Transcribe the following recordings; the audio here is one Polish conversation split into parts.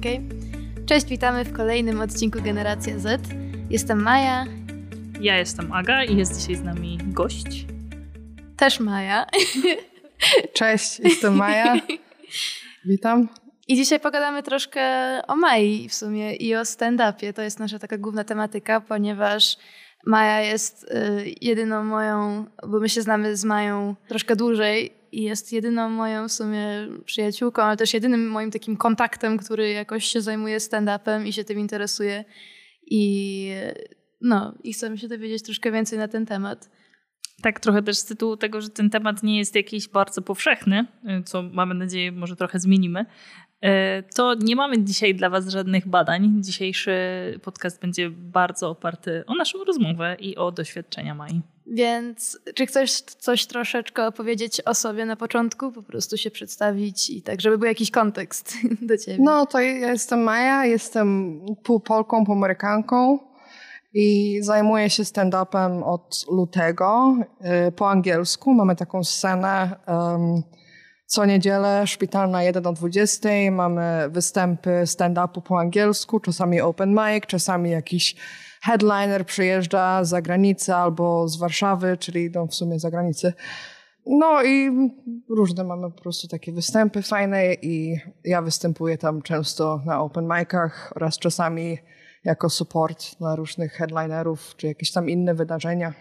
Okay? Cześć, witamy w kolejnym odcinku Generacja Z. Jestem Maja. Ja jestem Aga i jest dzisiaj z nami gość. Też Maja. Cześć, jestem Maja. Witam. I dzisiaj pogadamy troszkę o Mai w sumie i o stand-upie. To jest nasza taka główna tematyka, ponieważ Maja jest y, jedyną moją, bo my się znamy z Mają troszkę dłużej i jest jedyną moją w sumie przyjaciółką, ale też jedynym moim takim kontaktem, który jakoś się zajmuje stand-upem i się tym interesuje. I no, i chcemy się dowiedzieć troszkę więcej na ten temat. Tak, trochę też z tytułu tego, że ten temat nie jest jakiś bardzo powszechny, co mamy nadzieję może trochę zmienimy, y, to nie mamy dzisiaj dla Was żadnych badań. Dzisiejszy podcast będzie bardzo oparty o naszą rozmowę i o doświadczenia Mai. Więc czy chcesz coś troszeczkę opowiedzieć o sobie na początku? Po prostu się przedstawić i tak, żeby był jakiś kontekst do ciebie. No, to ja jestem Maja, jestem pół Polką, pół Amerykanką i zajmuję się stand-upem od lutego y, po angielsku. Mamy taką scenę um, co niedzielę, szpitalna 1 do 20. Mamy występy stand-upu po angielsku, czasami open mic, czasami jakiś headliner przyjeżdża z zagranicy albo z Warszawy, czyli no w sumie z zagranicy. No i różne mamy po prostu takie występy fajne i ja występuję tam często na open micach oraz czasami jako support dla różnych headlinerów czy jakieś tam inne wydarzenia.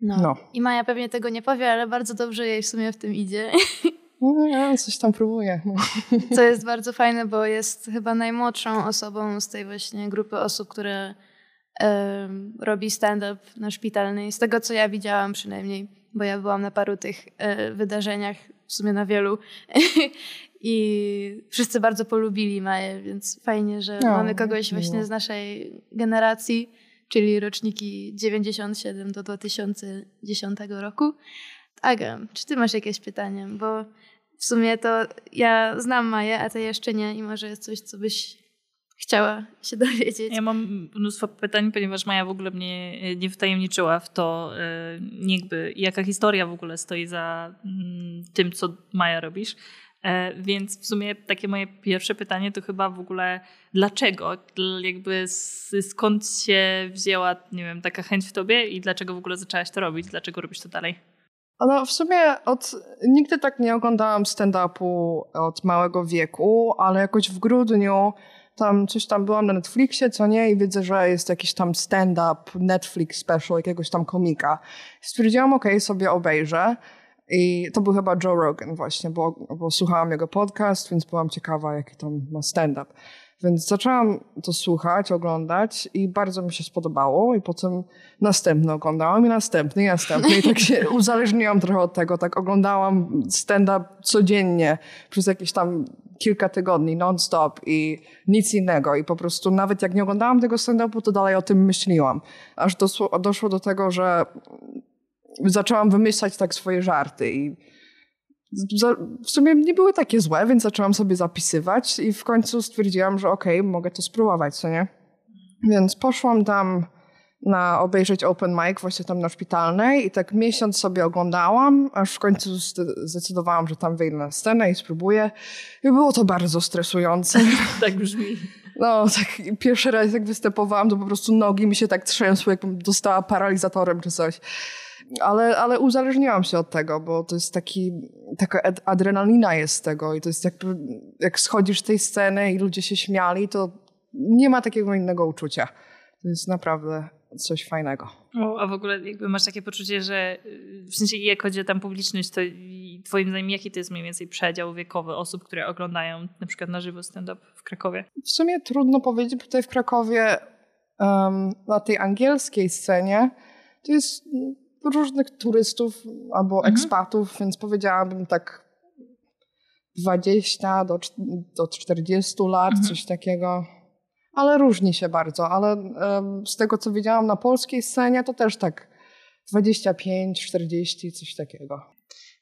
No. no. I Maja pewnie tego nie powie, ale bardzo dobrze jej w sumie w tym idzie. No, ja coś tam próbuję. No. Co jest bardzo fajne, bo jest chyba najmłodszą osobą z tej właśnie grupy osób, które robi stand-up na szpitalnej. Z tego, co ja widziałam przynajmniej, bo ja byłam na paru tych e, wydarzeniach, w sumie na wielu. I wszyscy bardzo polubili Maję, więc fajnie, że no, mamy kogoś właśnie z naszej generacji, czyli roczniki 97 do 2010 roku. Aga, czy ty masz jakieś pytania? Bo w sumie to ja znam Maję, a ty jeszcze nie i może jest coś, co byś chciała się dowiedzieć. Ja mam mnóstwo pytań, ponieważ Maja w ogóle mnie e, nie wtajemniczyła w to, e, jakby, jaka historia w ogóle stoi za mm, tym, co Maja robisz. E, więc w sumie takie moje pierwsze pytanie to chyba w ogóle dlaczego? Jakby skąd się wzięła, nie wiem, taka chęć w tobie i dlaczego w ogóle zaczęłaś to robić? Dlaczego robisz to dalej? No w sumie od, nigdy tak nie oglądałam stand-upu od małego wieku, ale jakoś w grudniu tam coś tam byłam na Netflixie, co nie, i widzę, że jest jakiś tam stand-up, Netflix special, jakiegoś tam komika. Stwierdziłam, okej, okay, sobie obejrzę. I to był chyba Joe Rogan właśnie, bo, bo słuchałam jego podcast, więc byłam ciekawa, jaki tam ma stand-up. Więc zaczęłam to słuchać, oglądać i bardzo mi się spodobało i potem następny oglądałam i następny i następny i tak się uzależniłam trochę od tego, tak oglądałam stand-up codziennie przez jakieś tam kilka tygodni non-stop i nic innego. I po prostu nawet jak nie oglądałam tego stand-upu, to dalej o tym myśliłam. Aż doszło, doszło do tego, że zaczęłam wymyślać tak swoje żarty i w sumie nie były takie złe, więc zaczęłam sobie zapisywać i w końcu stwierdziłam, że okej, okay, mogę to spróbować, co nie? Więc poszłam tam na obejrzeć open mic właśnie tam na szpitalnej i tak miesiąc sobie oglądałam, aż w końcu zdecydowałam, że tam wyjdę na scenę i spróbuję. I było to bardzo stresujące. tak brzmi. No, tak pierwszy raz jak występowałam, to po prostu nogi mi się tak trzęsły, jakbym dostała paralizatorem czy coś. Ale, ale uzależniłam się od tego, bo to jest taki, taka adrenalina jest z tego i to jest jakby, jak schodzisz z tej sceny i ludzie się śmiali, to nie ma takiego innego uczucia. To jest naprawdę coś fajnego. O, a w ogóle jakby masz takie poczucie, że w sensie jak chodzi o tam publiczność, to twoim zdaniem jaki to jest mniej więcej przedział wiekowy osób, które oglądają na przykład na żywo stand-up w Krakowie? W sumie trudno powiedzieć, bo tutaj w Krakowie um, na tej angielskiej scenie to jest różnych turystów albo mhm. ekspatów, więc powiedziałabym tak 20 do, do 40 lat, mhm. coś takiego ale różni się bardzo. Ale z tego, co widziałam na polskiej scenie, to też tak 25, 40, coś takiego.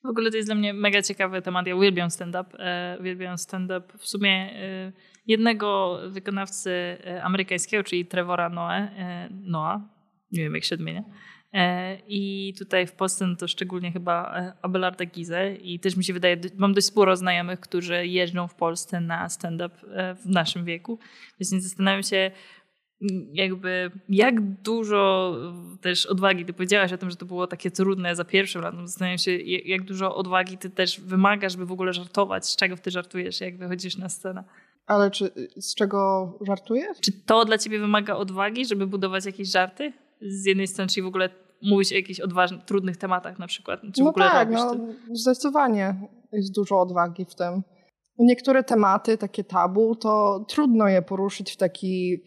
W ogóle to jest dla mnie mega ciekawy temat. Ja uwielbiam stand-up. E, uwielbiam stand-up. W sumie e, jednego wykonawcy e, amerykańskiego, czyli Trevora Noe, Noah, nie wiem jak się odmienia, I tutaj w Polsce no to szczególnie chyba e, Abelarda Gizę i też mi się wydaje, mam dość sporo znajomych, którzy jeżdżą w Polsce na stand-up e, w naszym wieku, więc zastanawiam się jakby jak dużo też odwagi, ty powiedziałaś o tym, że to było takie trudne za pierwszym razem, zastanawiam się jak dużo odwagi ty też wymagasz, by w ogóle żartować, z czego ty żartujesz, jak wychodzisz na scenę. Ale czy z czego żartujesz? Czy to dla ciebie wymaga odwagi, żeby budować jakieś żarty? Z jednej strony, czyli w ogóle mówić o jakichś odważnych, trudnych tematach na przykład? Czy no w ogóle tak, no, zdecydowanie jest dużo odwagi w tym. Niektóre tematy, takie tabu, to trudno je poruszyć w taki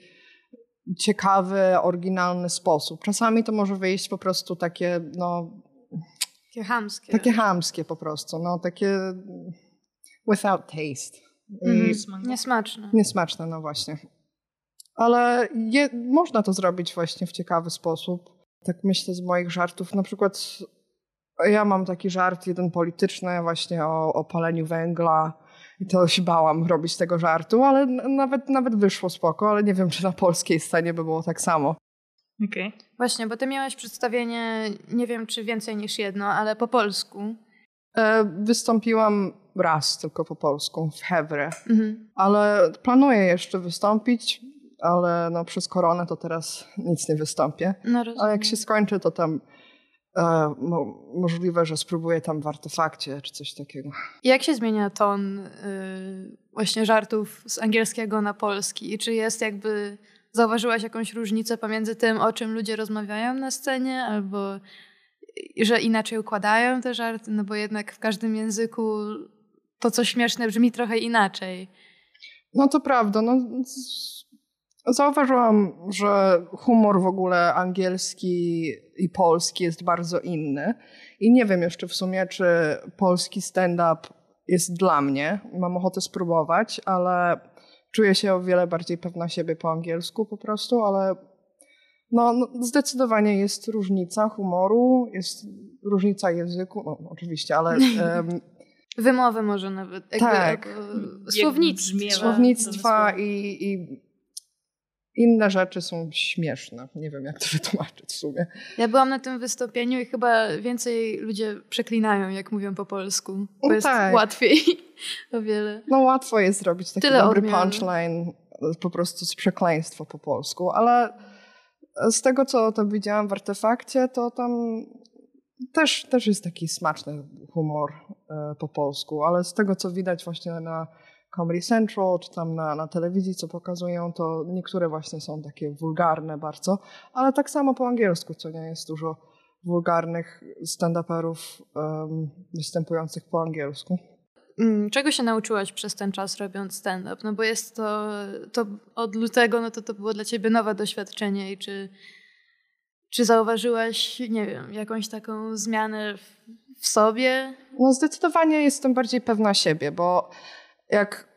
ciekawy, oryginalny sposób. Czasami to może wyjść po prostu takie, no... Takie hamskie. Takie hamskie po prostu, no takie without taste. Mm, niesmaczne. Niesmaczne, no właśnie. Ale je, można to zrobić właśnie w ciekawy sposób. Tak myślę z moich żartów. Na przykład ja mam taki żart, jeden polityczny, właśnie o, o paleniu węgla. I to się bałam robić tego żartu, ale nawet, nawet wyszło spoko, ale nie wiem, czy na polskiej scenie by było tak samo. Okay. Właśnie, bo ty miałeś przedstawienie, nie wiem czy więcej niż jedno, ale po polsku. E, wystąpiłam raz tylko po polsku w Hewre, mhm. ale planuję jeszcze wystąpić, ale no przez koronę to teraz nic nie wystąpię. No, a jak się skończy, to tam e, mo możliwe, że spróbuję tam w artefakcie czy coś takiego. Jak się zmienia ton y, właśnie żartów z angielskiego na polski? I czy jest jakby, zauważyłaś jakąś różnicę pomiędzy tym, o czym ludzie rozmawiają na scenie, albo że inaczej układają te żarty? No bo jednak w każdym języku to, co śmieszne, brzmi trochę inaczej. No to prawda. No, Zauważyłam, że humor w ogóle angielski i polski jest bardzo inny. I nie wiem jeszcze w sumie, czy polski stand-up jest dla mnie. Mam ochotę spróbować, ale czuję się o wiele bardziej pewna siebie po angielsku po prostu, ale no, no zdecydowanie jest różnica humoru, jest różnica języku, no oczywiście, ale... Um, Wymowy może nawet. Jakby, tak. Słownictwa. Słownictwa i, i inne rzeczy są śmieszne. Nie wiem, jak to wytłumaczyć w sumie. Ja byłam na tym wystąpieniu i chyba więcej ludzie przeklinają, jak mówią po polsku. Bo no jest tak. łatwiej o wiele. No łatwo jest zrobić taki Tyle dobry odmian. punchline po prostu z przekleństwa po polsku, ale z tego, co tam widziałam w artefakcie, to tam też, też jest taki smaczny humor e, po polsku, ale z tego, co widać właśnie na Comedy Central, czy tam na, na telewizji, co pokazują, to niektóre właśnie są takie wulgarne bardzo, ale tak samo po angielsku, co nie jest dużo wulgarnych stand-uperów um, występujących po angielsku. Mm, czego się nauczyłaś przez ten czas robiąc stand-up? No bo jest to, to od lutego, no to to było dla ciebie nowe doświadczenie i czy, czy zauważyłaś, nie wiem, jakąś taką zmianę w, w sobie? No zdecydowanie jestem bardziej pewna siebie, bo jak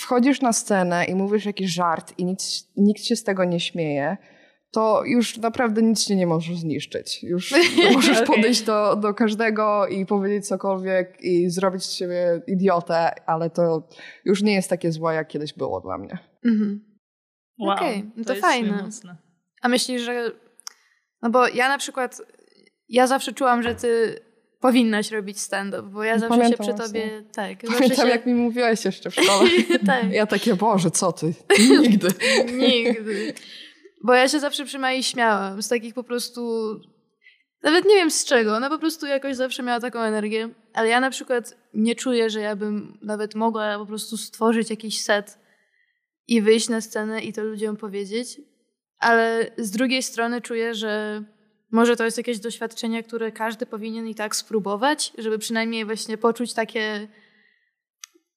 wchodzisz na scenę i mówisz jakiś żart i nic, nikt się z tego nie śmieje, to już naprawdę nic cię nie może zniszczyć. Już możesz okay. podejść do, do każdego i powiedzieć cokolwiek i zrobić z siebie idiotę, ale to już nie jest takie złe, jak kiedyś było dla mnie. Mhm. Wow, Okej, okay, no to, to fajne. A myślisz, że... No bo ja na przykład, ja zawsze czułam, że ty powinnaś robić stand-up, bo ja zawsze Pamiętam się przy tobie... Tak, Pamiętam, się... jak mi mówiłeś jeszcze w szkole. tak. Ja takie, Boże, co ty? Nigdy. Nigdy. Bo ja się zawsze przy Mai śmiałam. Z takich po prostu... Nawet nie wiem z czego. Ona po prostu jakoś zawsze miała taką energię. Ale ja na przykład nie czuję, że ja bym nawet mogła po prostu stworzyć jakiś set i wyjść na scenę i to ludziom powiedzieć. Ale z drugiej strony czuję, że może to jest jakieś doświadczenie, które każdy powinien i tak spróbować, żeby przynajmniej właśnie poczuć takie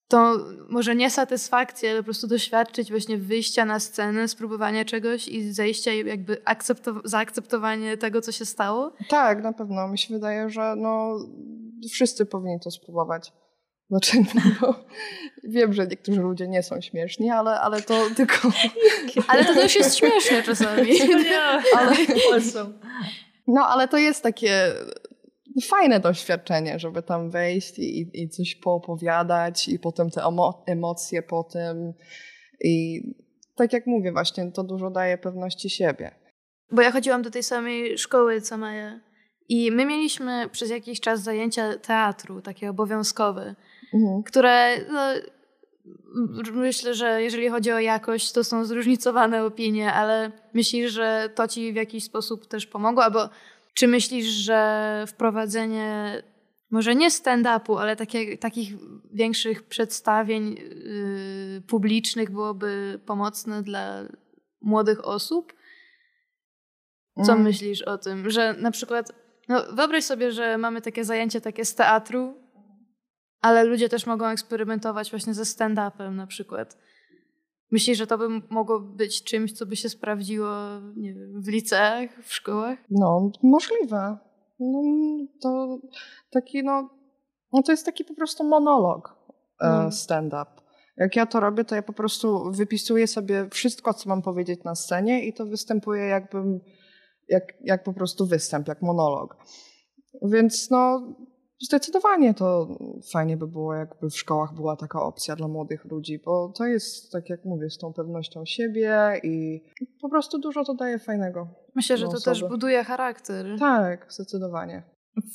to może nie satysfakcję, ale po prostu doświadczyć właśnie wyjścia na scenę, spróbowania czegoś i zejścia i jakby zaakceptowanie tego, co się stało? Tak, na pewno. Mi się wydaje, że no, wszyscy powinni to spróbować. Znaczy, no, wiem, że niektórzy ludzie nie są śmieszni, ale, ale to tylko... ale to też jest śmieszne czasami. ale, no, ale to jest takie fajne doświadczenie, żeby tam wejść i, i coś poopowiadać i potem te emo emocje po tym i tak jak mówię właśnie, to dużo daje pewności siebie. Bo ja chodziłam do tej samej szkoły co Maja. I my mieliśmy przez jakiś czas zajęcia teatru, takie obowiązkowe, mhm. które no, myślę, że jeżeli chodzi o jakość, to są zróżnicowane opinie, ale myślisz, że to ci w jakiś sposób też pomogło? Albo czy myślisz, że wprowadzenie może nie stand-upu, ale takie, takich większych przedstawień yy, publicznych byłoby pomocne dla młodych osób? Co mm. myślisz o tym? Że na przykład, no wyobraź sobie, że mamy takie zajęcie takie z teatru, ale ludzie też mogą eksperymentować właśnie ze stand-upem na przykład. Myślisz, że to by mogło być czymś, co by się sprawdziło nie wiem, w liceach, w szkołach? No, możliwe. No, to taki, no, no to jest taki po prostu monolog no. stand-up. Jak ja to robię, to ja po prostu wypisuję sobie wszystko, co mam powiedzieć na scenie i to występuje jakbym, jak, jak po prostu występ, jak monolog. Więc no, Zdecydowanie to fajnie by było, jakby w szkołach była taka opcja dla młodych ludzi, bo to jest, tak jak mówię, z tą pewnością siebie i po prostu dużo to daje fajnego. Myślę, że to osoby. też buduje charakter. Tak, zdecydowanie.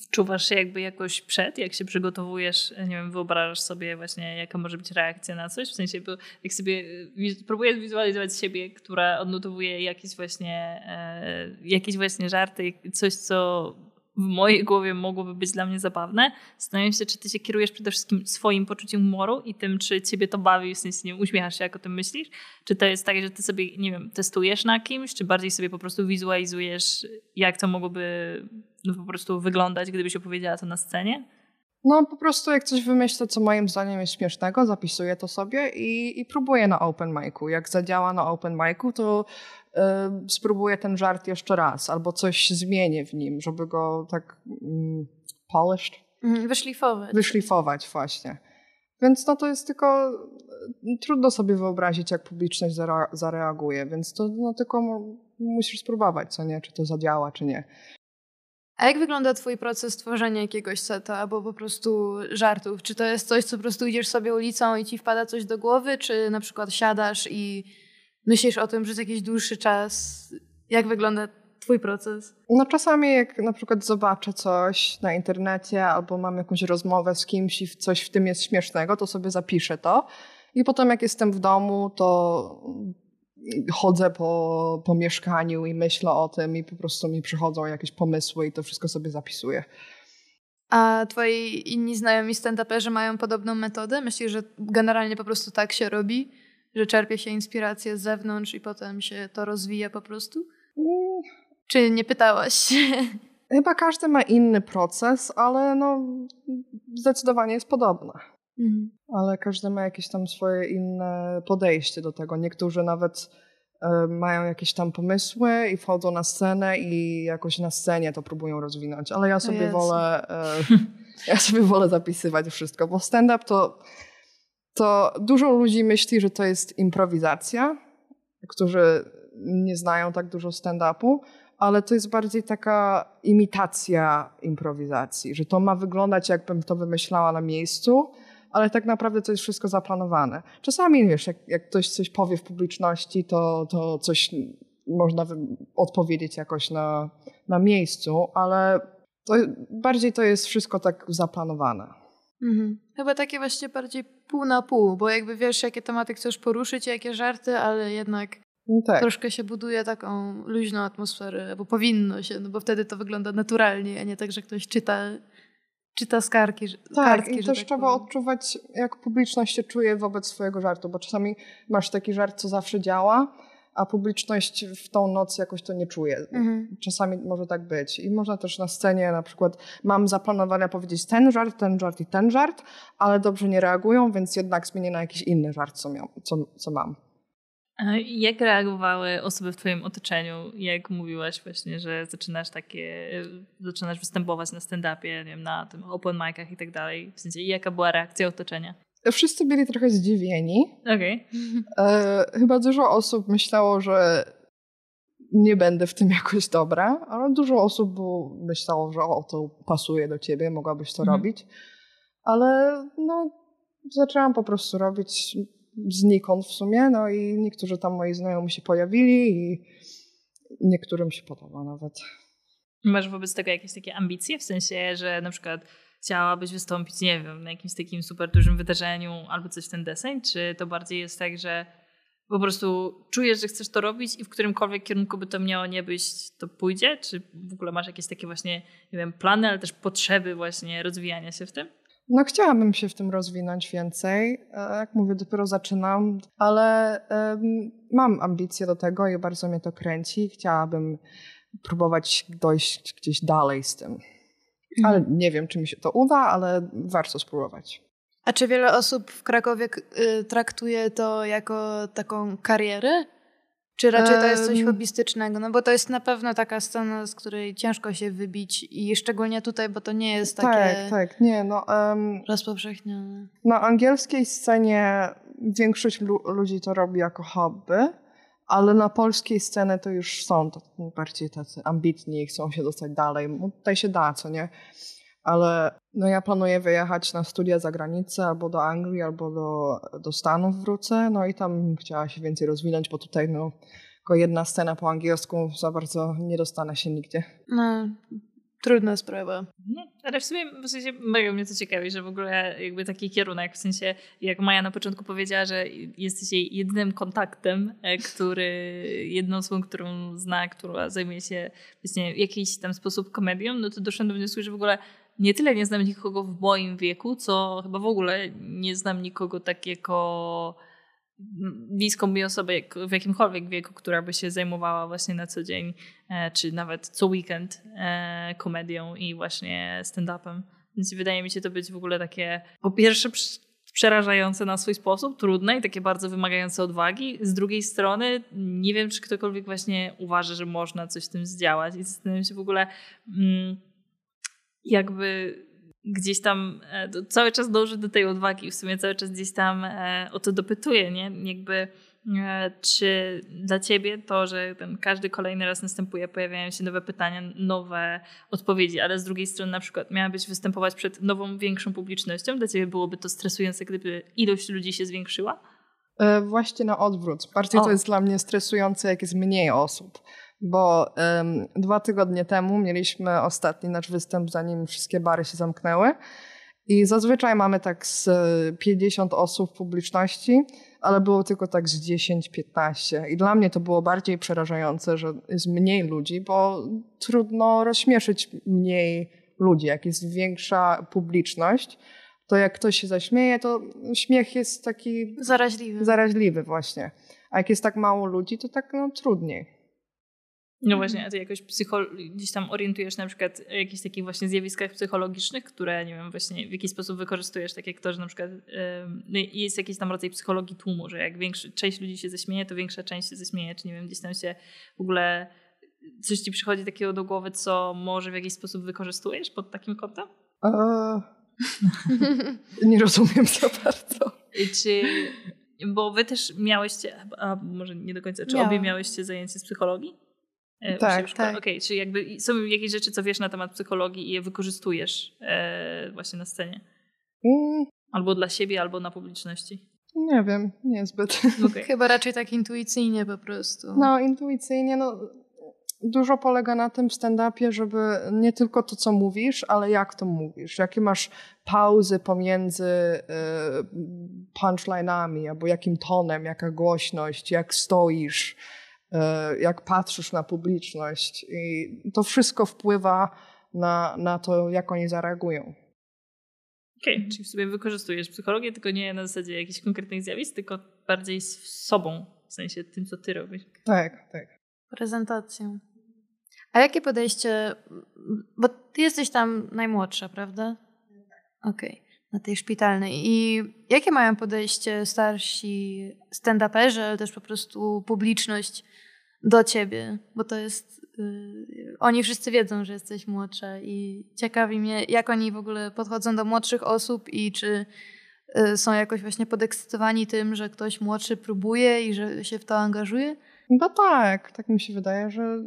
Wczuwasz się jakby jakoś przed, jak się przygotowujesz, nie wiem, wyobrażasz sobie właśnie, jaka może być reakcja na coś? W sensie, bo jak sobie próbuję wizualizować siebie, która odnotowuje jakieś właśnie, e, jakieś właśnie żarty, coś, co w mojej głowie mogłoby być dla mnie zabawne. Zastanawiam się, czy ty się kierujesz przede wszystkim swoim poczuciem humoru i tym, czy ciebie to bawi, w sensie nie uśmiechasz się, jak o tym myślisz? Czy to jest tak, że ty sobie, nie wiem, testujesz na kimś, czy bardziej sobie po prostu wizualizujesz, jak to mogłoby no, po prostu wyglądać, gdybyś opowiedziała to na scenie? No po prostu jak coś wymyślę, co moim zdaniem jest śmiesznego, zapisuję to sobie i, i próbuję na open micu. Jak zadziała na open micu, to spróbuję ten żart jeszcze raz albo coś zmienię w nim, żeby go tak mm, polished. Mhm, wyszlifować. Wyszlifować właśnie. Więc no to jest tylko y, trudno sobie wyobrazić, jak publiczność zareaguje, więc to no, tylko musisz spróbować, co nie, czy to zadziała, czy nie. A jak wygląda twój proces tworzenia jakiegoś seta albo po prostu żartów? Czy to jest coś, co po prostu idziesz sobie ulicą i ci wpada coś do głowy, czy na przykład siadasz i myślisz o tym przez jakiś dłuższy czas? Jak wygląda twój proces? No czasami jak na przykład zobaczę coś na internecie albo mam jakąś rozmowę z kimś i coś w tym jest śmiesznego, to sobie zapiszę to. I potem jak jestem w domu, to chodzę po, po mieszkaniu i myślę o tym i po prostu mi przychodzą jakieś pomysły i to wszystko sobie zapisuję. A twoi inni znajomi stand-uperzy mają podobną metodę? Myślisz, że generalnie po prostu tak się robi? Że czerpie się inspirację z zewnątrz i potem się to rozwija po prostu? Mm. Czy nie pytałaś? Chyba każdy ma inny proces, ale no zdecydowanie jest podobne. Mhm. Ale każdy ma jakieś tam swoje inne podejście do tego. Niektórzy nawet e, mają jakieś tam pomysły i wchodzą na scenę i jakoś na scenie to próbują rozwinąć. Ale ja sobie wolę e, ja sobie wolę zapisywać wszystko, bo stand-up to, to dużo ludzi myśli, że to jest improwizacja, którzy nie znają tak dużo stand-upu, ale to jest bardziej taka imitacja improwizacji, że to ma wyglądać jakbym to wymyślała na miejscu, ale tak naprawdę to jest wszystko zaplanowane. Czasami, wiesz, jak, jak ktoś coś powie w publiczności, to, to coś można odpowiedzieć jakoś na, na miejscu, ale to, bardziej to jest wszystko tak zaplanowane. Mhm. Chyba takie właśnie bardziej pół na pół, bo jakby wiesz, jakie tematy chcesz poruszyć, jakie żarty, ale jednak no tak. troszkę się buduje taką luźną atmosferę, bo powinno się, no bo wtedy to wygląda naturalnie, a nie tak, że ktoś czyta czyta skarki. Tak, kartki, i też tak trzeba powiem. odczuwać, jak publiczność się czuje wobec swojego żartu, bo czasami masz taki żart, co zawsze działa, a publiczność w tą noc jakoś to nie czuje. Mhm. Czasami może tak być. I można też na scenie na przykład mam zaplanowane powiedzieć ten żart, ten żart i ten żart, ale dobrze nie reagują, więc jednak zmienię na jakiś inny żart, co, miał, co, co mam. Jak reagowały osoby w twoim otoczeniu, jak mówiłaś właśnie, że zaczynasz takie, zaczynasz występować na stand-upie, nie wiem, na tym open micach i tak dalej? W sensie, jaka była reakcja otoczenia? Wszyscy byli trochę zdziwieni. Okay. E, chyba dużo osób myślało, że nie będę w tym jakoś dobra, ale dużo osób myślało, że o, to pasuje do ciebie, mogłabyś to mhm. robić. Ale no, zaczęłam po prostu robić znikąd w sumie, no i niektórzy tam moi znajomi się pojawili i, niektórym się podoba nawet. Masz wobec tego jakieś takie ambicje, w sensie, że na przykład chciałabyś wystąpić, nie wiem, na jakimś takim super dużym wydarzeniu albo coś w ten deseń, czy to bardziej jest tak, że po prostu czujesz, że chcesz to robić i w którymkolwiek kierunku by to miało nie być, to pójdzie? Czy w ogóle masz jakieś takie właśnie, nie wiem, plany, ale też potrzeby właśnie rozwijania się w tym? No chciałabym się w tym rozwinąć więcej. E, jak mówię, dopiero zaczynam, ale um, mam ambicje do tego i bardzo mnie to kręci. Chciałabym próbować dojść gdzieś dalej z tym. Mhm. Ale nie wiem, czy mi się to uda, ale warto spróbować. A czy wiele osób w Krakowie y, traktuje to jako taką karierę? Czy raczej to jest coś hobbystycznego? No bo to jest na pewno taka scena, z której ciężko się wybić i szczególnie tutaj, bo to nie jest takie... Tak, tak, nie, no... Um, rozpowszechnione. Na angielskiej scenie większość lu ludzi to robi jako hobby, ale na polskiej scenie to już są bardziej tacy ambitni chcą się dostać dalej. Tutaj się da, co nie? Ale no ja planuję wyjechać na studia za granicę, albo do Anglii, albo do, do Stanów wrócę, no i tam chciała się więcej rozwinąć, bo tutaj no tylko jedna scena po angielsku, za bardzo nie dostanę się nigdzie. No, trudna sprawa. Nie, ale w sumie w sensie mega mnie to ciekawi, że w ogóle jakby taki kierunek, w sensie jak Maja na początku powiedziała, że jesteś jej jedynym kontaktem, e, który, jedną osobą, którą zna, która zajmuje się właśnie w jakiś tam sposób komedią, no to doszłam do wniosku, że w ogóle nie tyle nie znam nikogo w moim wieku, co chyba w ogóle nie znam nikogo takiego bliską mi osobę w jakimkolwiek wieku, która by się zajmowała właśnie na co dzień, e, czy nawet co weekend e, komedią i właśnie stand-upem. Więc wydaje mi się to być w ogóle takie, po pierwsze przerażające na swój sposób, trudne i takie bardzo wymagające odwagi. Z drugiej strony nie wiem, czy ktokolwiek właśnie uważa, że można coś z tym zdziałać i zastanawiam się w ogóle mm, jakby gdzieś tam e, cały czas dąży do tej odwagi i w sumie cały czas gdzieś tam e, o to dopytuje, nie? Jakby e, czy dla ciebie to, że ten każdy kolejny raz następuje, pojawiają się nowe pytania, nowe odpowiedzi, ale z drugiej strony na przykład miałabyś występować przed nową, większą publicznością, dla ciebie byłoby to stresujące, gdyby ilość ludzi się zwiększyła? Właśnie na odwrót. Bardziej o. to jest dla mnie stresujące, jak jest mniej osób bo um, dwa tygodnie temu mieliśmy ostatni nasz występ, zanim wszystkie bary się zamknęły. I zazwyczaj mamy tak z 50 osób w publiczności, ale było tylko tak z 10-15. I dla mnie to było bardziej przerażające, że jest mniej ludzi, bo trudno rozśmieszyć mniej ludzi. Jak jest większa publiczność, to jak ktoś się zaśmieje, to śmiech jest taki zaraźliwy. Zaraźliwy właśnie. A jak jest tak mało ludzi, to tak no, trudniej. No mhm. właśnie, a ty jakoś gdzieś tam orientujesz na przykład w jakichś takich właśnie zjawiskach psychologicznych, które nie wiem, właśnie w jaki sposób wykorzystujesz, tak jak to, że na przykład yy, jest jakiś tam rodzaj psychologii tłumu, że jak większy, część ludzi się ześmieje, to większa część się ześmieje, czy nie wiem, gdzieś tam się w ogóle coś ci przychodzi takiego do głowy, co może w jakiś sposób wykorzystujesz pod takim kątem? Uh, nie rozumiem za bardzo. Czy bo wy też miałyście, a może nie do końca, czy Miałam. obie miałyście zajęcie z psychologii? E, tak, tak. Okej, okay, czyli jakby są jakieś rzeczy, co wiesz na temat psychologii i je wykorzystujesz e, właśnie na scenie? Mm. Albo dla siebie, albo na publiczności? Nie wiem, niezbyt. Okay. Chyba raczej tak intuicyjnie po prostu. No, intuicyjnie, no dużo polega na tym w stand-upie, żeby nie tylko to, co mówisz, ale jak to mówisz. Jakie masz pauzy pomiędzy y, punchline'ami, albo jakim tonem, jaka głośność, jak stoisz E, jak patrzysz na publiczność i to wszystko wpływa na, na to, jak oni zareagują. Okej, okay, czyli w sobie wykorzystujesz psychologię, tylko nie na zasadzie jakichś konkretnych zjawisk, tylko bardziej z sobą, w sensie tym, co ty robisz. Tak, tak. Prezentacją. A jakie podejście, bo ty jesteś tam najmłodsza, prawda? Okej, okay. Na tej szpitalnej. I jakie mają podejście starsi stand-uperzy, ale też po prostu publiczność do ciebie, bo to jest. Yy, oni wszyscy wiedzą, że jesteś młodsza i ciekawi mnie, jak oni w ogóle podchodzą do młodszych osób i czy yy, są jakoś właśnie podekscytowani tym, że ktoś młodszy próbuje i że się w to angażuje? No tak, tak mi się wydaje, że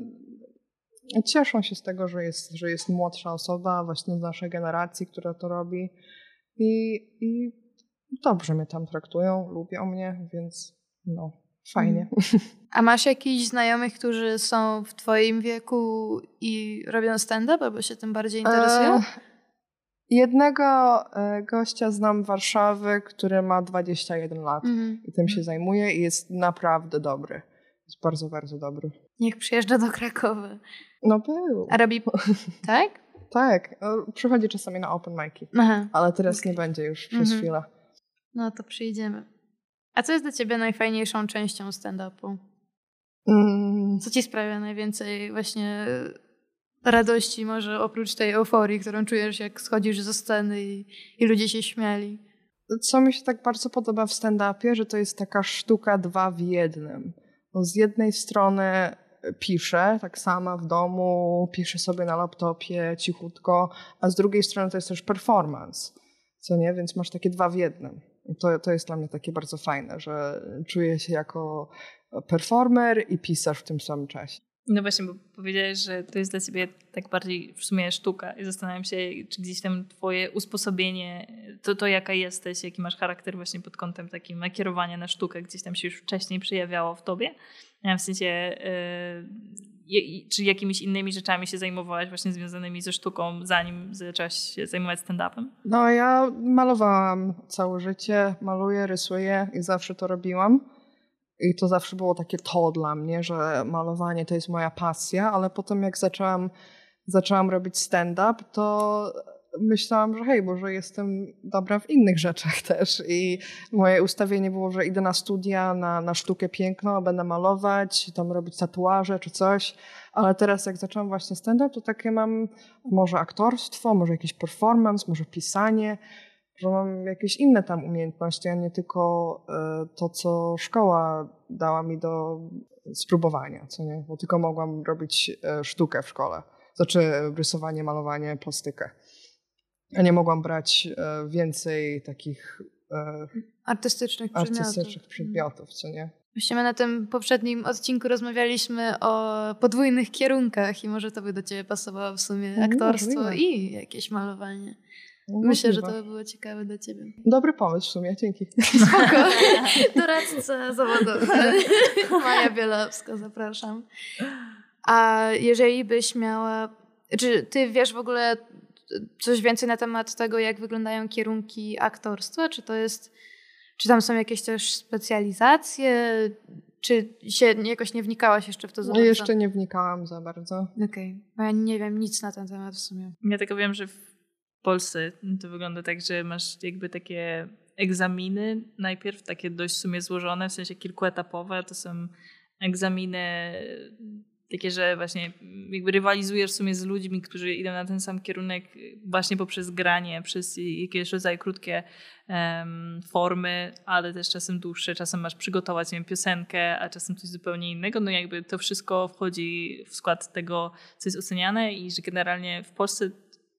cieszą się z tego, że jest, że jest młodsza osoba właśnie z naszej generacji, która to robi i, i dobrze mnie tam traktują, lubią mnie, więc no. fajnie. A masz jakichś znajomych, którzy są w twoim wieku i robią stand-up, albo się tym bardziej interesują? E, jednego e, gościa znam Warszawy, który ma 21 lat Mhm. i tym się zajmuje i jest naprawdę dobry. Jest bardzo, bardzo dobry. Niech przyjeżdża do Krakowa. No był. A robi... tak? Tak, przychodzi czasami na open mic'i, Aha. ale teraz Okej. nie będzie już przez Mhm. chwilę. No to przyjdziemy. A co jest dla ciebie najfajniejszą częścią stand-upu? Mm, Co ci sprawia najwięcej właśnie radości, może oprócz tej euforii, którą czujesz, jak schodzisz ze sceny i, i ludzie się śmiali? co mi się tak bardzo podoba w stand-upie, że to jest taka sztuka dwa w jednym. Z jednej strony piszę, tak sama w domu, piszę sobie na laptopie cichutko, a z drugiej strony to jest też performance, co nie? Więc masz takie dwa w jednym. To, to jest dla mnie takie bardzo fajne, że czuję się jako performer i pisarz w tym samym czasie. No właśnie, bo powiedziałeś, że to jest dla ciebie tak bardziej w sumie sztuka i zastanawiam się, czy gdzieś tam twoje usposobienie, to, to jaka jesteś, jaki masz charakter właśnie pod kątem takim nakierowania na sztukę, gdzieś tam się już wcześniej przejawiało w tobie. W sensie, je- czy jakimiś innymi rzeczami się zajmowałaś właśnie związanymi ze sztuką, zanim zaczęłaś się zajmować stand-upem? No, ja malowałam całe życie, maluję, rysuję i zawsze to robiłam. I to zawsze było takie to dla mnie, że malowanie to jest moja pasja, ale potem jak zaczęłam, zaczęłam robić stand-up, to myślałam, że hej, może jestem dobra w innych rzeczach też. I moje ustawienie było, że idę na studia, na, na sztukę piękną, będę malować, tam robić tatuaże czy coś. Ale teraz jak zaczęłam właśnie stand-up, to takie mam może aktorstwo, może jakiś performance, może pisanie, że mam jakieś inne tam umiejętności, a nie tylko e, to, co szkoła dała mi do spróbowania, co nie? Bo tylko mogłam robić e, sztukę w szkole. Znaczy rysowanie, malowanie, plastykę. A nie mogłam brać e, więcej takich e, Artystycznych przedmiotów. artystycznych przedmiotów, co nie? Właściwie na tym poprzednim odcinku rozmawialiśmy o podwójnych kierunkach i może to by do ciebie pasowało w sumie No, aktorstwo możliwe. i jakieś malowanie. No, Myślę, że możliwe. to by było ciekawe dla ciebie. Dobry pomysł w sumie, dzięki. Spoko. Doradca zawodowy. Maja Bielowska, zapraszam. A jeżeli byś miała... Czy ty wiesz w ogóle coś więcej na temat tego, jak wyglądają kierunki aktorstwa? Czy to jest... Czy tam są jakieś też specjalizacje? Czy się jakoś nie wnikałaś jeszcze w to za No, bardzo? jeszcze nie wnikałam za bardzo. Okej. Bo ja nie wiem nic na ten temat w sumie. Ja tylko wiem, że w Polsce to wygląda tak, że masz jakby takie egzaminy, najpierw takie dość w sumie złożone, w sensie kilkuetapowe, to są egzaminy takie, że właśnie jakby rywalizujesz w sumie z ludźmi, którzy idą na ten sam kierunek właśnie poprzez granie, przez jakieś rodzaje krótkie em, formy, ale też czasem dłuższe, czasem masz przygotować wiem, piosenkę, a czasem coś zupełnie innego, no jakby to wszystko wchodzi w skład tego, co jest oceniane i że generalnie w Polsce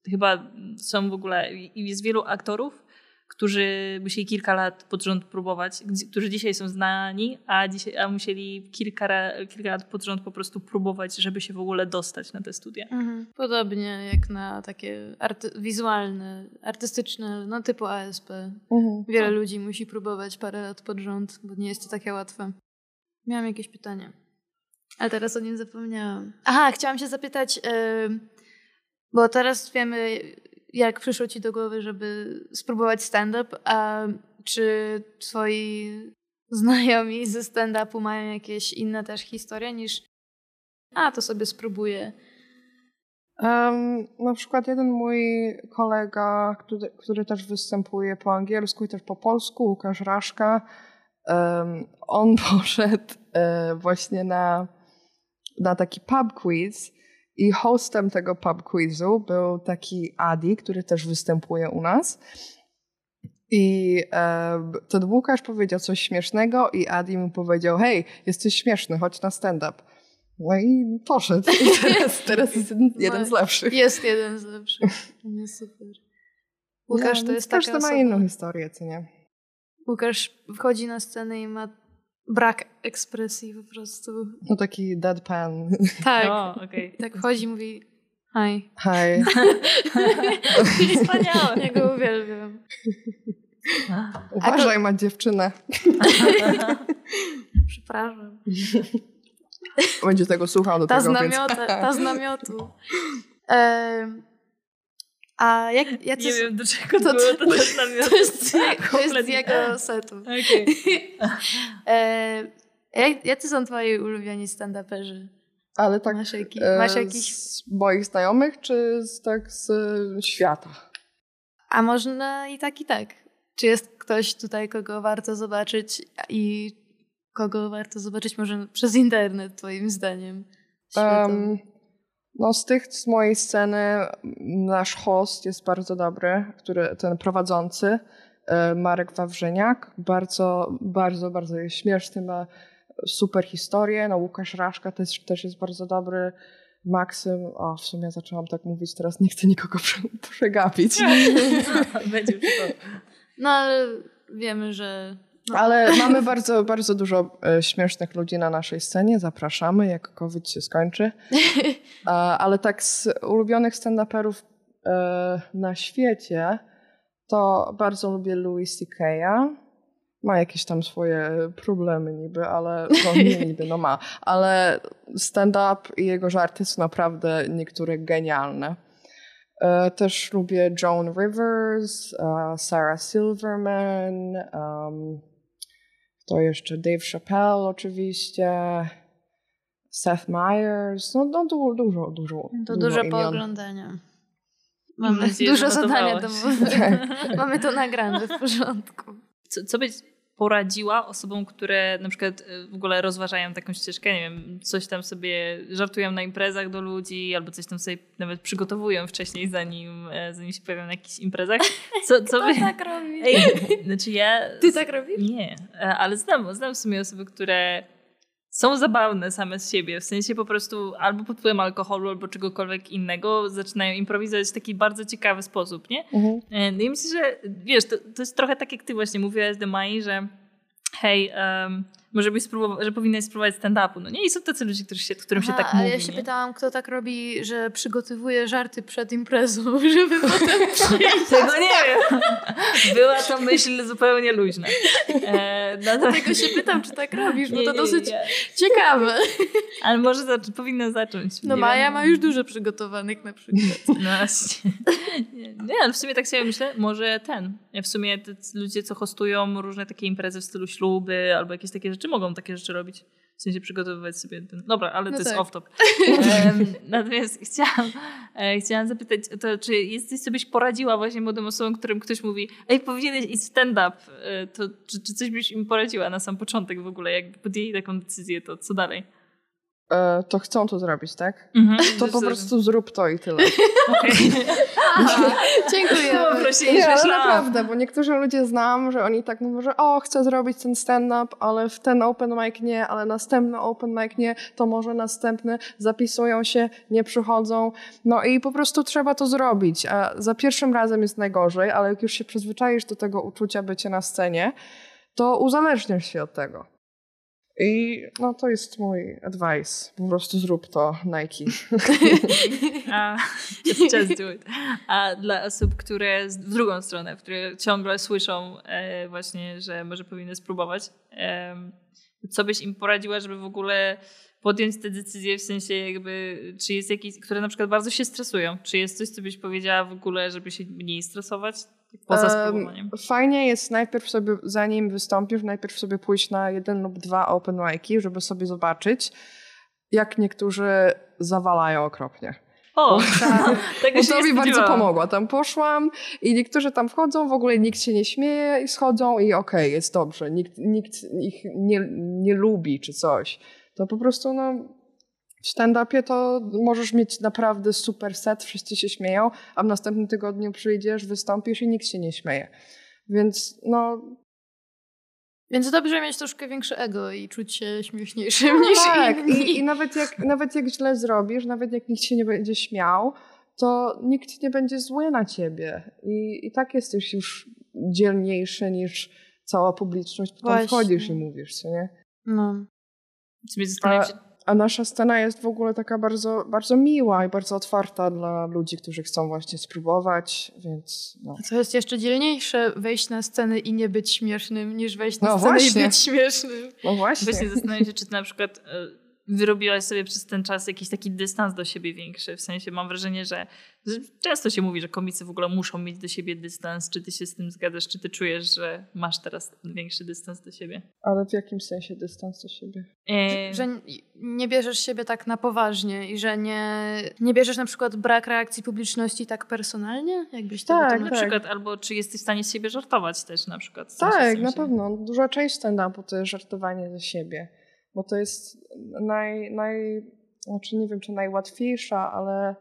chyba są w ogóle, i jest wielu aktorów, którzy musieli kilka lat pod rząd próbować, którzy dzisiaj są znani, a, dzisiaj, a musieli kilka, kilka lat pod rząd po prostu próbować, żeby się w ogóle dostać na te studia. Podobnie jak na takie arty- wizualne, artystyczne, no typu ASP. Mhm. Wiele ludzi musi próbować parę lat pod rząd, bo nie jest to takie łatwe. Miałam jakieś pytanie, ale teraz o nim zapomniałam. Aha, chciałam się zapytać, ym, bo teraz wiemy, jak przyszło ci do głowy, żeby spróbować stand-up, a czy twoi znajomi ze stand-upu mają jakieś inne też historie niż a, to sobie spróbuję. Em, na przykład jeden mój kolega, który, który też występuje po angielsku i też po polsku, Łukasz Raszka, em, on poszedł e, właśnie na, na taki pub quiz i hostem tego pub quizu był taki Adi, który też występuje u nas. I em, ten Łukasz powiedział coś śmiesznego i Adi mu powiedział, hej, jesteś śmieszny, chodź na stand-up. No i poszedł. I teraz, teraz jest jeden, z lepszych. Jest jeden z lepszych. No super. Łukasz No, to jest taka ma osoba. inną historię, co nie? Łukasz wchodzi na scenę i ma brak ekspresji po prostu. No taki deadpan. Tak. O, okej. Tak wchodzi i mówi hi. Hej. Wspaniałe. Ja go uwielbiam. Uważaj, ma dziewczynę. Przepraszam. Będzie tego słuchał do Ta z tego, więc... namiotu. Ta z namiotu. a jak, jacy Nie wiem, do czego to- to, było to, to- mnie. To jest, to jest z jego setu. Okej. E, jak, jacy są twoi ulubieni stand-uperzy? Ale tak Masz, jaki, e, masz jakiś... z moich znajomych, czy z, tak z e, świata? A można i tak, i tak. Czy jest ktoś tutaj, kogo warto zobaczyć i kogo warto zobaczyć może przez internet, twoim zdaniem? Światowo. No z tych z mojej sceny nasz host jest bardzo dobry, który, ten prowadzący, e, Marek Wawrzyniak. Bardzo, bardzo, bardzo jest śmieszny, ma super historię. No Łukasz Raszka też, też jest bardzo dobry. Maksym, o w sumie zaczęłam tak mówić, teraz nie chcę nikogo prze, przegapić. Będzie. No ale wiemy, że... No, Ale mamy bardzo, bardzo dużo e, śmiesznych ludzi na naszej scenie. Zapraszamy, jak COVID się skończy. Ale tak z ulubionych stand-uperów e, na świecie to bardzo lubię Louis C.K.'a. Ma jakieś tam swoje problemy niby, ale no nie niby, no ma. Ale stand-up i jego żarty są naprawdę niektóre genialne. E, Też lubię Joan Rivers, Sarah Silverman, um, to jeszcze Dave Chappelle oczywiście, Seth Meyers, no, no du, dużo, dużo, to dużo dużo imion. pooglądania. Nadzieję, dużo zadania domowe. Mamy to nagrane w porządku. Co, co byś poradziła osobom, które na przykład y, w ogóle rozważają taką ścieżkę, nie wiem, coś tam sobie żartują na imprezach do ludzi, albo coś tam sobie nawet przygotowują wcześniej, zanim, e, zanim się pojawią na jakichś imprezach. Co, co Kto by... tak robi? Ej, znaczy ja... Ty tak robisz? Nie, e, ale znam, znam w sumie osoby, które są zabawne same z siebie, w sensie po prostu albo pod wpływem alkoholu, albo czegokolwiek innego zaczynają improwizować w taki bardzo ciekawy sposób, nie? Mhm. E, No i myślę, że wiesz, to, to jest trochę tak jak ty właśnie mówiłaś do Mai, że hej, um, może byś spróbował, że powinnaś spróbować stand-upu. No nie, i są tacy ludzie, którzy się, którym się Aha, tak ale mówi. ja się nie? pytałam, kto tak robi, że przygotowuje żarty przed imprezą, żeby potem przyjść. Tego nie wiem. Była to myśl zupełnie luźna. E, Dlatego się pytam, czy tak robisz, bo Nie, to nie, dosyć ciekawe. Ale może zac- powinna zacząć. No Maja wiem. ma już dużo przygotowanych na przykład. No właśnie. Nie, ale w sumie tak sobie myślę, może ten. W sumie ludzie, co hostują różne takie imprezy w stylu śluby albo jakieś takie rzeczy, mogą takie rzeczy robić. W sensie przygotowywać sobie ten. Dobra, ale No to jest tak. off-top. Em, natomiast chciałam, e, chciałam zapytać, to, czy jesteś sobie poradziła właśnie młodym osobom, którym ktoś mówi, ej, powinieneś iść stand-up, e, to czy, czy coś byś im poradziła na sam początek w ogóle, jakby podjęli taką decyzję, to co dalej? E, to chcą to zrobić, tak? Mhm. To po prostu zrób to i tyle. Okej. Aha, dziękuję. Nie, ale myślałam. naprawdę, bo niektórzy ludzie znam, że oni tak mówią, że o, chcę zrobić ten stand-up, ale w ten open mic nie, ale następny open mic nie, to może następny, zapisują się, nie przychodzą. No i po prostu trzeba to zrobić. A za pierwszym razem jest najgorzej, ale jak już się przyzwyczaisz do tego uczucia bycia na scenie, to uzależniasz się od tego. I no to jest mój advice. Po prostu zrób to, Nike. A, just do it. A dla osób, które w drugą stronę, które ciągle słyszą e, właśnie, że może powinny spróbować, em, co byś im poradziła, żeby w ogóle podjąć te decyzje, w sensie jakby, czy jest jakiś, które na przykład bardzo się stresują, czy jest coś, co byś powiedziała w ogóle, żeby się mniej stresować? Poza Em, spróbowaniem. Fajnie jest najpierw sobie, zanim wystąpisz, najpierw sobie pójść na jeden lub dwa open mic'i, żeby sobie zobaczyć, jak niektórzy zawalają okropnie. O, tego Bo się to mi bardzo pomogło. Tam poszłam i niektórzy tam wchodzą, w ogóle nikt się nie śmieje i schodzą i okej, jest dobrze. Nikt, nikt ich nie, nie lubi czy coś. To po prostu no, w stand-upie to możesz mieć naprawdę super set, wszyscy się śmieją, a w następnym tygodniu przyjdziesz, wystąpisz i nikt się nie śmieje. Więc no, Więc dobrze mieć troszkę większe ego i czuć się śmieszniejszym niż tak. inni. I, I nawet jak, nawet jak źle zrobisz, nawet jak nikt się nie będzie śmiał, to nikt nie będzie zły na ciebie. I, i tak jesteś już dzielniejszy niż cała publiczność. Potem Właśnie. wchodzisz i mówisz, co nie? No. Sobie zastanawiam się, a nasza scena jest w ogóle taka bardzo, bardzo miła i bardzo otwarta dla ludzi, którzy chcą właśnie spróbować, więc no. To jest jeszcze dzielniejsze wejść na scenę i nie być śmiesznym, niż wejść na No scenę właśnie. i być śmiesznym. No właśnie. Właśnie zastanawiam się, czy na przykład e, wyrobiłaś sobie przez ten czas jakiś taki dystans do siebie większy. W sensie mam wrażenie, że że często się mówi, że komicy w ogóle muszą mieć do siebie dystans. Czy ty się z tym zgadzasz? Czy ty czujesz, że masz teraz ten większy dystans do siebie? Ale w jakim sensie dystans do siebie? E, Że n- nie bierzesz siebie tak na poważnie i że nie, nie bierzesz na przykład brak reakcji publiczności tak personalnie? Jakbyś to Tak, na wytłumaczył? przykład, albo czy jesteś w stanie z siebie żartować też na przykład. W sensie, w Tak, na pewno. Duża część stand-upu to jest żartowanie ze siebie, bo to jest naj, naj znaczy nie wiem, czy najłatwiejsza, ale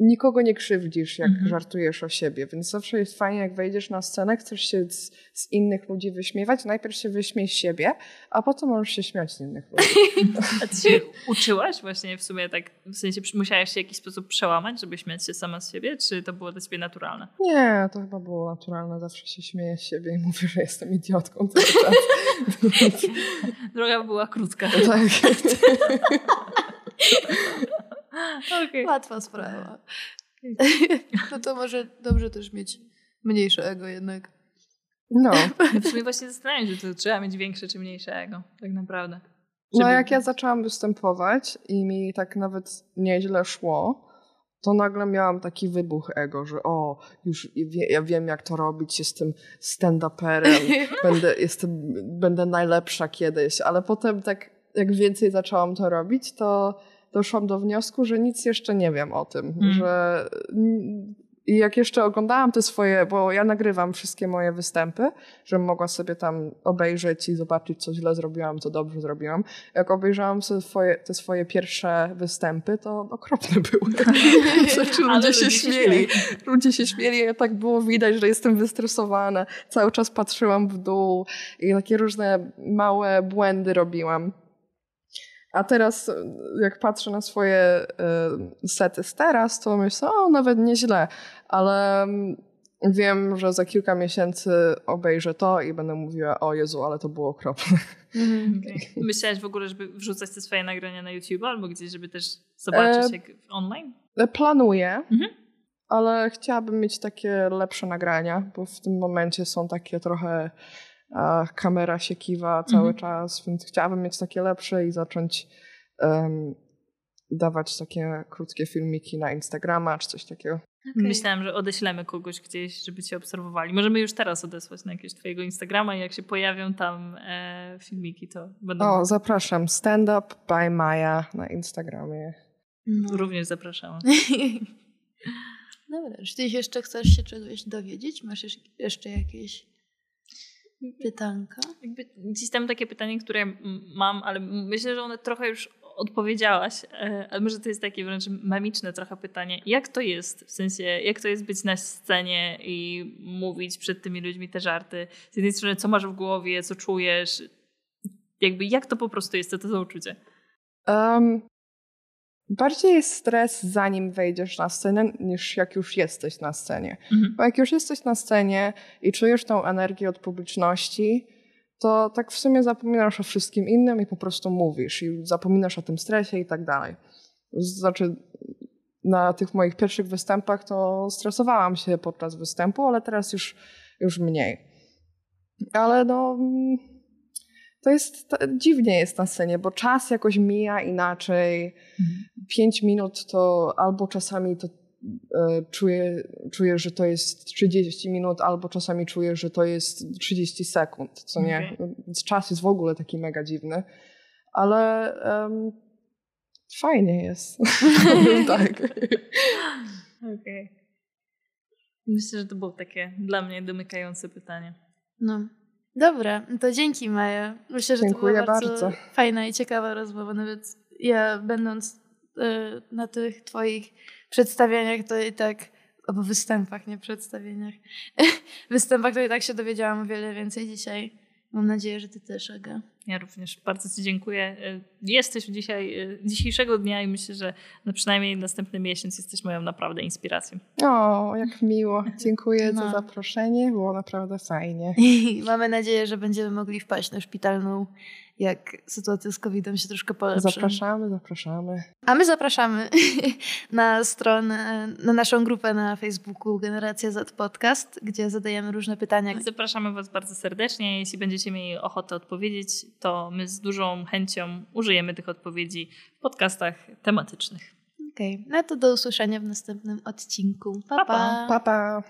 nikogo nie krzywdzisz, jak Mhm. żartujesz o siebie, więc zawsze jest fajnie, jak wejdziesz na scenę, chcesz się z, z innych ludzi wyśmiewać, najpierw się wyśmiej z siebie, a potem możesz się śmiać z innych ludzi. A ty się uczyłaś właśnie w sumie tak, w sensie musiałaś się w jakiś sposób przełamać, żeby śmiać się sama z siebie, czy to było dla ciebie naturalne? Nie, to chyba było naturalne, zawsze się śmieję z siebie i mówię, że jestem idiotką cały czas. Droga była krótka. tak. Okej. Łatwa sprawa. No to może dobrze też mieć mniejsze ego jednak. No. W sumie właśnie zastanawiam się, czy trzeba mieć większe czy mniejsze ego, tak naprawdę. No jak ja zaczęłam występować i mi tak nawet nieźle szło, to nagle miałam taki wybuch ego, że o, już wie, ja wiem jak to robić, jestem stand-uperem, będę, jestem, będę najlepsza kiedyś, ale potem tak jak więcej zaczęłam to robić, to doszłam do wniosku, że nic jeszcze nie wiem o tym, Mm. że i jak jeszcze oglądałam te swoje, bo ja nagrywam wszystkie moje występy, żebym mogła sobie tam obejrzeć i zobaczyć, co źle zrobiłam, co dobrze zrobiłam. Jak obejrzałam swoje, te swoje pierwsze występy, to okropne były. Znaczy, ludzie się ludzie się śmieli. Ludzie się śmieli, a tak było widać, że jestem wystresowana. Cały czas patrzyłam w dół i takie różne małe błędy robiłam. A teraz, jak patrzę na swoje y, sety z teraz, to myślę, o, nawet nieźle, ale mm, wiem, że za kilka miesięcy obejrzę to i będę mówiła, o Jezu, ale to było okropne. Mhm. Okej. Myślałaś w ogóle, żeby wrzucać te swoje nagrania na YouTube albo gdzieś, żeby też zobaczyć E, jak online? Planuję, Mhm. ale chciałabym mieć takie lepsze nagrania, bo w tym momencie są takie trochę kamera się kiwa cały Mhm. czas, więc chciałabym mieć takie lepsze i zacząć em, dawać takie krótkie filmiki na Instagrama czy coś takiego. Myślałam, że odeślemy kogoś gdzieś, żeby cię obserwowali. Możemy już teraz odesłać na jakiegoś twojego Instagrama i jak się pojawią tam e, filmiki, to będą O, zapraszam. Stand Up by Maja na Instagramie. No. również zapraszamy. Dobra, czy ty jeszcze chcesz się czegoś dowiedzieć? Masz jeszcze jakieś pytanka? Jakby gdzieś tam takie pytanie, które mam, ale myślę, że one trochę już odpowiedziałaś, e, ale może to jest takie wręcz memiczne trochę pytanie. Jak to jest? W sensie, jak to jest być na scenie i mówić przed tymi ludźmi te żarty? Z jednej strony, co masz w głowie, co czujesz? Jakby jak to po prostu jest, co to za uczucie? Um, bardziej jest stres, zanim wejdziesz na scenę, niż jak już jesteś na scenie. Mhm. Bo jak już jesteś na scenie i czujesz tą energię od publiczności, to tak w sumie zapominasz o wszystkim innym i po prostu mówisz. I zapominasz o tym stresie i tak dalej. Znaczy, na tych moich pierwszych występach to stresowałam się podczas występu, ale teraz już, już mniej. Ale no, to jest, to dziwnie jest na scenie, bo czas jakoś mija inaczej. Pięć minut to albo czasami to e, czuję, czuję, że to jest 30 minut, albo czasami czuję, że to jest 30 sekund, co nie? Więc czas jest w ogóle taki mega dziwny. Ale em, fajnie jest. tak. Okej. Myślę, że to było takie dla mnie domykające pytanie. No. Dobra, to dzięki Maja. Myślę, że Dziękuję to była bardzo, bardzo. fajna i ciekawa rozmowa. Nawet ja będąc y, na tych twoich przedstawieniach, to i tak, albo występach, nie przedstawieniach, występach, to i tak się dowiedziałam o wiele więcej dzisiaj. Mam nadzieję, że ty też, Aga. Ja również bardzo Ci dziękuję. Y, jesteś dzisiaj, y, dzisiejszego dnia i myślę, że na przynajmniej następny miesiąc jesteś moją naprawdę inspiracją. O, jak miło. Dziękuję No. za zaproszenie. Było naprawdę fajnie. I mamy nadzieję, że będziemy mogli wpaść na szpitalną, jak sytuacja z COVID-em się troszkę polepszy. Zapraszamy, zapraszamy. A my zapraszamy na stronę, na naszą grupę na Facebooku Generacja Z Podcast, gdzie zadajemy różne pytania. Zapraszamy Was bardzo serdecznie. Jeśli będziecie mieli ochotę odpowiedzieć, to my z dużą chęcią użyjemy tych odpowiedzi w podcastach tematycznych. Okej, no to do usłyszenia w następnym odcinku. Pa, Pa, pa. pa. Pa, pa.